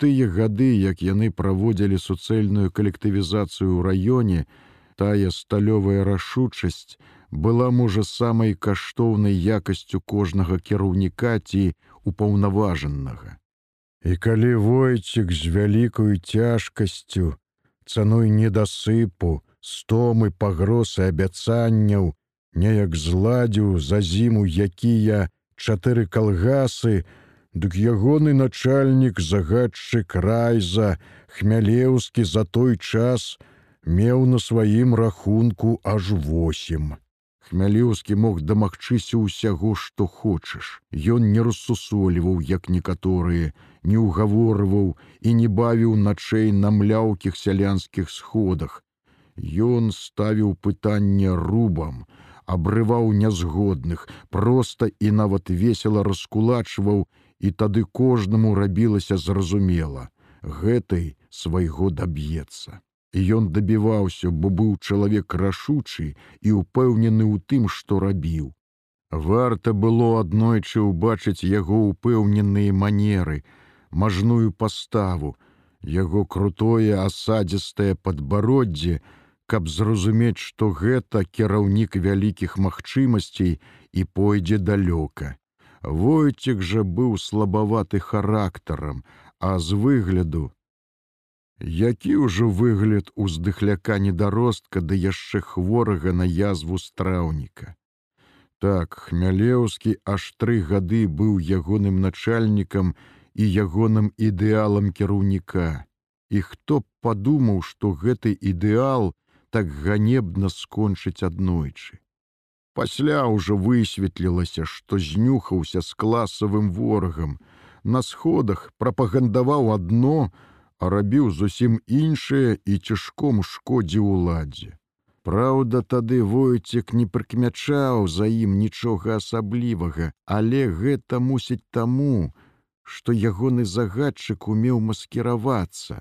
тыя гады, як яны праводзілі суцэльную калектывізацыю ў раёне, тая сталёвая рашучасць была можа самай каштоўнай якасцю кожнага кіраўніка ці упаўнаважанага. І калі войцік з вялікаю цяжкасцю, цаной недасыпу, стомы пагросы абяцанняў, неяк зладзіў за зіму якія чатыры калгасы, дык ягоны начальнік загадчык райза, хмялеўскі за той час меў на сваім рахунку аж восем. Хмялеўскі мог дамагчыся ўсяго, што хочаш. Ён не рассусоліваў, як некаторыя, не ўгаворваў і не бавіў начэй на мляўкіх сялянскіх сходах. Ён ставіў пытанне рубам, абрываў нязгодных, проста і нават весела раскулачваў, і тады кожнаму рабілася зразумела: гэтай свайго даб'ецца. Ён дабіваўся, бо быў чалавек рашучы і ўпэўнены ў тым, што рабіў. Варта было аднойчы ўбачыць яго ўпэўненыя манеры, мажную паставу, яго крутое асадзістае падбароддзе, каб зразумець, што гэта кіраўнік вялікіх магчымасцей і пойдзе далёка. Войцік жа быў слабаваты характарам, а з выгляду Які ўжо выгляд уздыхляка недаростка да яшчэ хворага на язву страўніка. Так, хмялеўскі аж тры гады быў ягоным начальнікам і ягоным ідэалам кіраўніка. І хто б падумаў, што гэты ідэал так ганебна скончыць аднойчы. Пасля ўжо высветлілася, што знюхаўся з класавым ворагам, на сходах прапагандаваў адно, а рабіў зусім іншае і цяжком шкодзі ўладзе. Праўда, тады войцек не прыкмячаў за ім нічога асаблівага, але гэта мусіць таму, што ягоны загадчык умеў маскіравацца.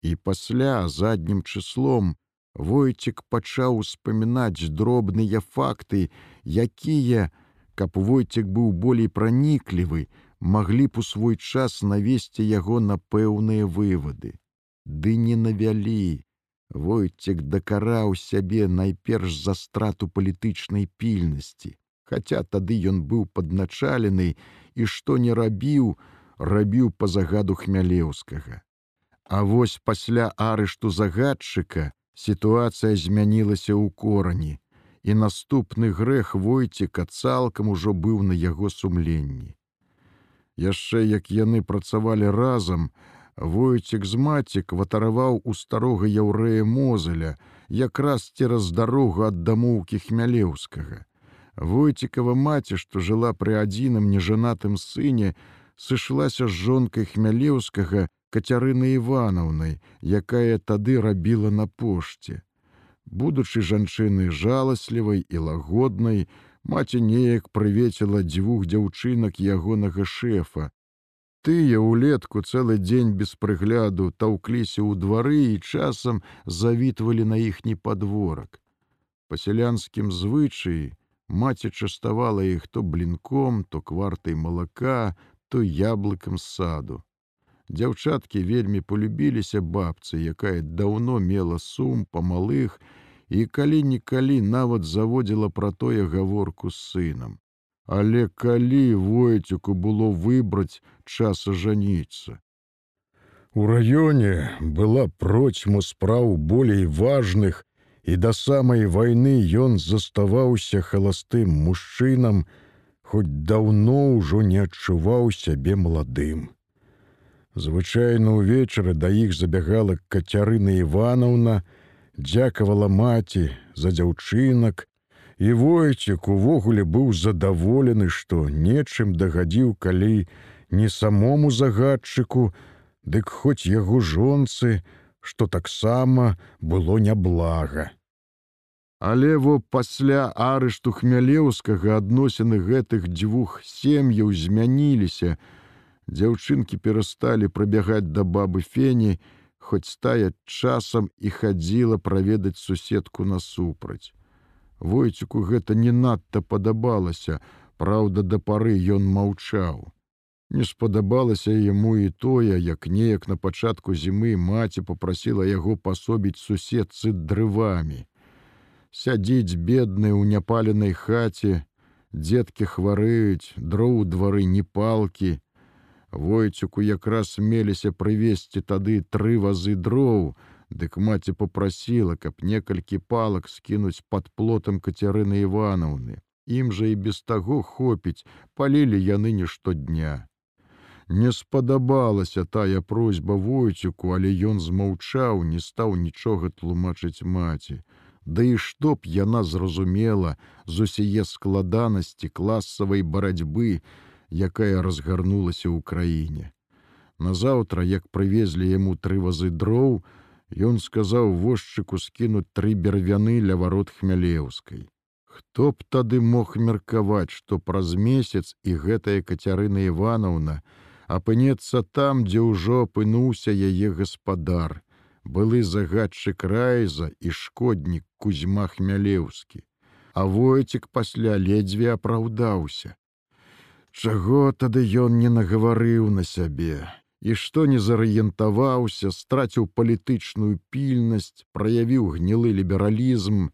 І пасля заднім чыслом войцек пачаў успамінаць дробныя факты, якія, каб войцек быў болей праніклівы, маглі б у свой час навесці яго на пэўныя вывады. Ды не навялі. Войцек дакараў сябе найперш за страту палітычнай пільнасці. Хаця тады ён быў падначалены і што не рабіў, рабіў па загаду хмялеўскага. А вось пасля арышту загадчыка сітуацыя змянілася ў корані, і наступны грэх войціка цалкам ужо быў на яго сумленні яшчэ як яны працавалі разам, Войцік з маці кватараваў у старога яўрэя мозаля, якраз цераз дарогу ад дамоўкі хмялеўскага. Войцікава маці, што жыла пры адзіным нежанатым сыне, сышлася з жонкай хмялеўскага кацярыны Іванаўнай, якая тады рабіла на пошце. Будучы жанчыны жаласлівай і лагоднай, Маці неяк прывеціла дзвюх дзяўчынак ягонага шэфа. Тыя ўлетку цэлы дзень без прыгляду таўкліся ў двары і часам завітвалі на іхні падворак. Па сялянскім звычаі маці частавала іх то блінком, то квартай малака, то яблыкам саду. Дзяўчаткі вельмі полюбіліся бабцы, якая даўно мела сум па малых, і калі-нікалі нават заводзіла пра тое гаворку з сынам. Але калі войцюку было выбраць час ажаніцца. У раёне была процьму спраў болей важных, і да самай вайны ён заставаўся халастым мужчынам, хоць даўно ўжо не адчуваў сябе маладым. Звычайна ўвечары да іх забягала кацярына Івановна, дзякавала маці за дзяўчынак, і войцік увогуле быў задаволены, што нечым дагадзіў, калі не самому загадчыку, дык хоць яго жонцы, што таксама было няблага. Але во пасля арышту хмялеўскага адносіны гэтых дзвюх сем'яў змяніліся. Дзяўчынкі перасталі прабягаць да бабы фені, хоць стая часам і хадзіла праведаць суседку насупраць. Войцюку гэта не надта падабалася, Праўда, да пары ён маўчаў. Не спадабалася яму і тое, як неяк на пачатку зімы маці попрасіла яго пасобіць суседцы дрывамі. Сядзіць бедны ў няпаленай хаце, дзеткі хварэюць, дроў двары не палкі. Войцюку якраз меліся прывесці тады тры вазы дроў, Дык маці попрасіла, каб некалькі палак скінуць пад плотам кацярыны Іванаўны. Ім жа і без таго хопіць, палілі яны не штодня. Не спадабалася тая просьба войцюку, але ён змаўчаў, не стаў нічога тлумачыць маці. Да і што б яна зразумела з усяе складанасці класавай барацьбы, якая разгарнулася ў краіне. Назаўтра, як прывезлі яму тры вазы дроў, Ён сказаў возчыку скінуць тры бервяны ля варот хмялеўскай. Хто б тады мог меркаваць, што праз месяц і гэтая кацярына Івановна апынецца там, дзе ўжо апынуўся яе гаспадар, былы загадчык райза і шкоднік кузьма хмялеўскі. А войцік пасля ледзьве апраўдаўся. Чаго тады ён не нагаварыў на сябе, і што не зарыентаваўся, страціў палітычную пільнасць, праявіў гнілы лібералізм,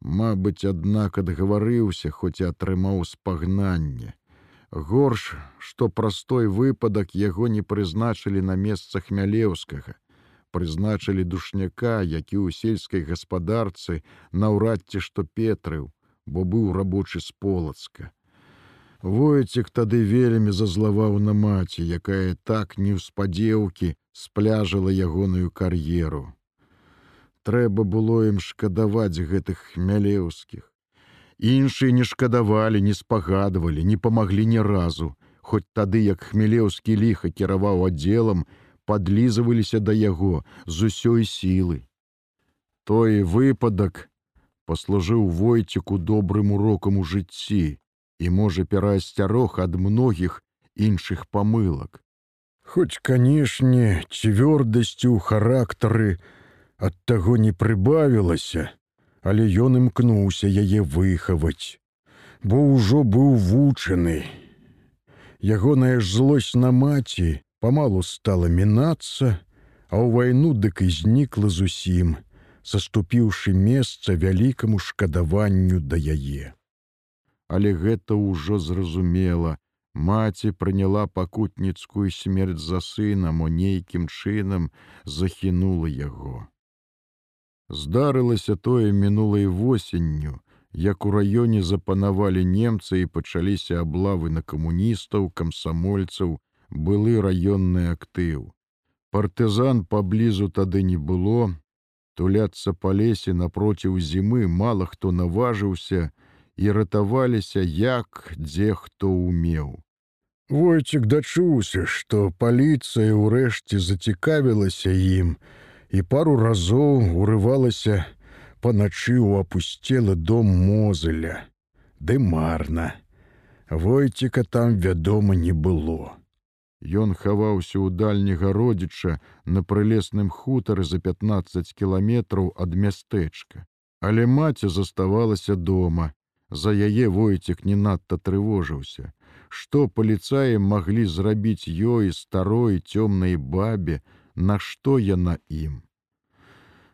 Мабыць, аднак адгаварыўся, хоць і атрымаў спагнанне. Горш, што простой выпадак яго не прызначылі на месца хмялеўскага. Прызначылі душняка, які ў сельскай гаспадарцы наўрад ці што петрыў, бо быў рабочы з полацка. Войцік тады вельмі зазлаваў на маці, якая так неўспадзеўкі спляжала ягоную кар'еру. Трэба было ім шкадаваць гэтых хмялеўскіх. Іншыя не шкадавалі, не спагадвалі, не памаглі ні разу, Хоць тады, як хмелеўскі ліха кіраваў аддзелам, падлізваліся да яго з усёй сілы. Той выпадак паслужыў войціку добрым урокам у жыцці, і можа пераасцярог ад многіх іншых памылак. Хоць, канешне, цвёрдасці ў характары ад таго не прыбавілася, але ён імкнуўся яе выхаваць, бо ўжо быў вучаны. Ягоная ж злосць на маці памалу стала мінацца, а ў вайну дык і знікла зусім, саступіўшы месца вялікаму шкадаванню да яе але гэта ўжо зразумела. Маці прыняла пакутніцкую смерць за сынам, у нейкім чынам захінула яго. Здарылася тое мінулай восенню, як у раёне запанавалі немцы і пачаліся аблавы на камуністаў, камсамольцаў, былы раённы актыў. Партызан паблізу тады не было, туляцца па лесе напроціў зімы мала хто наважыўся, і ратаваліся як дзе хто ўмеў. Войцік дачуўся, што паліцыя ўрэшце зацікавілася ім і пару разоў урывалася паначы ў апусцелы дом мозыля, ды марна. Войціка там, вядома, не было. Ён хаваўся ў дальняга родзіча на прылесным хутары за 15 кіламетраў ад мястэчка, але маці заставалася дома, За яе войцік не надта трывожыўся. Што паліцаі маглі зрабіць ёй старой цёмнай бабе, нашто яна ім.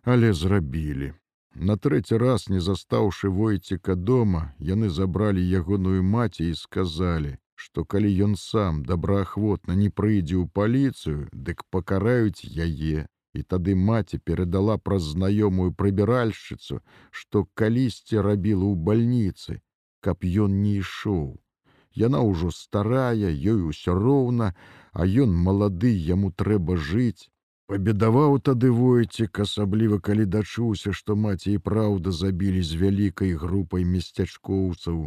Але зрабілі. На трэці раз, не застаўшы войціка дома, яны забралі ягоную маці і сказалі, што калі ён сам добраахвотна не прыйдзе ў паліцыю, дык пакараюць яе і тады маці перадала праз знаёмую прыбіральшчыцу, што калісьці рабіла ў бальніцы, каб ён не ішоў. Яна ўжо старая, ёй усё роўна, а ён малады яму трэба жыць. Пабедаваў тады войцік, асабліва калі дачуўся, што маці і праўда забілі з вялікай групай месцячкоўцаў.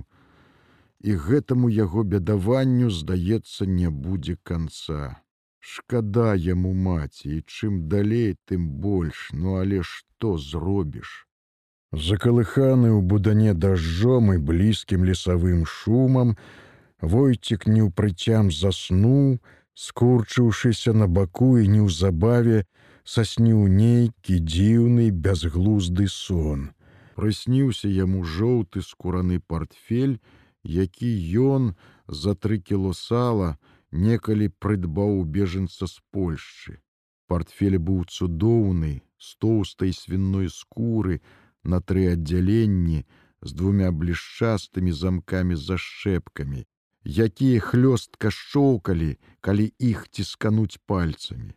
І гэтаму яго бедаванню, здаецца, не будзе канца. Шкада яму маці, і чым далей, тым больш, ну але што зробіш. Закалыханы ў будане дажджом і блізкім лесавым шумам, Войцік неўпрыцям заснуў, скурчыўшыся на баку і неўзабаве сасніў нейкі дзіўны бязглузды сон. Прысніўся яму жоўты скураны портфель, які ён за тры кіло сала, некалі прыдбаў бежанца з Польшчы. Партфель быў цудоўны, з тоўстай свінной скуры на тры аддзяленні з двумя блішчастымі замкамі за шчэпкамі, якія хлёстка шчоўкалі, калі іх ціскануць пальцамі.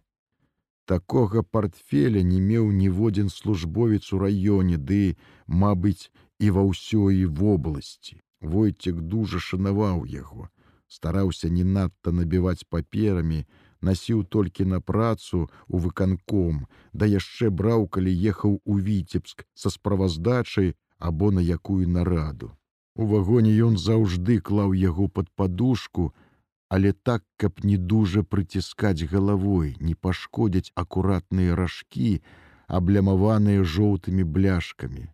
Такога портфеля не меў ніводзін службовец у раёне, ды, мабыць, і ва ўсёй вобласці. Войцек дужа шанаваў яго, стараўся не надта набіваць паперамі, насіў толькі на працу у выканком, да яшчэ браў, калі ехаў у віцебск са справаздачай або на якую нараду. У вагоне ён заўжды клаў яго пад падушку, але так, каб не дужа прыціскаць галавой, не пашкодзяць акуратныя ражкі, аблямаваныя жоўтымі бляшкамі.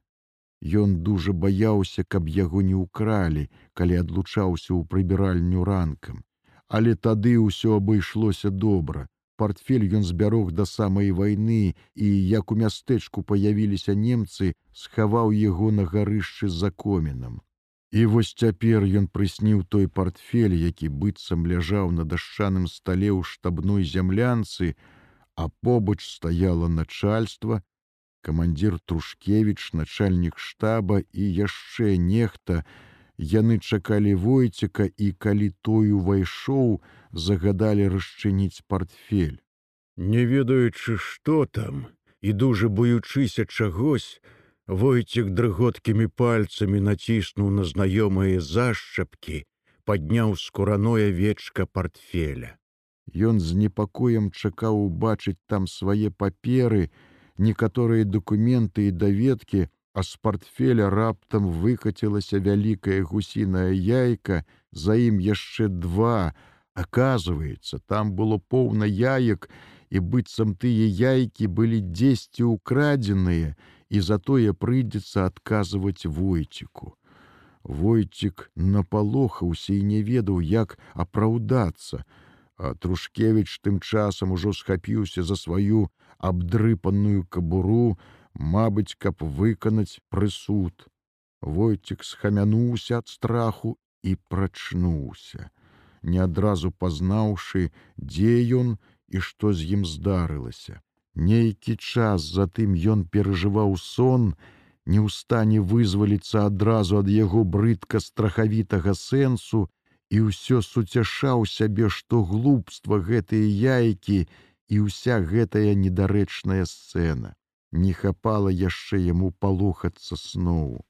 Ён дужа баяўся, каб яго не ўкралі, калі адлучаўся ў прыбіральню ранкам. Але тады ўсё абышлося добра. Партфель ён збярог да самай вайны і, як у мястэчку паявіліся немцы, схаваў яго на гарышчы за комінам. І вось цяпер ён прысніў той портфель, які быццам ляжаў на дашчаным стале ў штабной зямлянцы, а побач стаяла начальства, камандзір Трушкевіч, начальнік штаба і яшчэ нехта, яны чакалі войцека і калі той увайшоў, загадалі расчыніць портфель. Не ведаючы, што там і дужа боючыся чагось, Войцек дрыготкімі пальцамі націснуў на знаёмыя зашчапкі, падняў скураное вечка портфеля. Ён з непакоем чакаў убачыць там свае паперы, некаторыя дакументы і даведкі, а з портфеля раптам выкацілася вялікая гусіная яйка, за ім яшчэ два. Аказваецца, там было поўна яек, і быццам тыя яйкі былі дзесьці ўкрадзеныя, і затое прыйдзецца адказваць войціку. Войцік напалохаўся і не ведаў, як апраўдацца, а Трушкевіч тым часам ужо схапіўся за сваю абдрыпаную кабуру, мабыць, каб выканаць прысуд. Войцік схамянуўся ад страху і прачнуўся, не адразу пазнаўшы, дзе ён і што з ім здарылася. Нейкі час затым ён перажываў сон, не ў стане вызваліцца адразу ад яго брыдка страхавітага сэнсу і ўсё суцяшаў сябе, што глупства гэтыя яйкі і ўся гэтая недарэчная сцэна. Не хапала яшчэ яму палохацца сноў.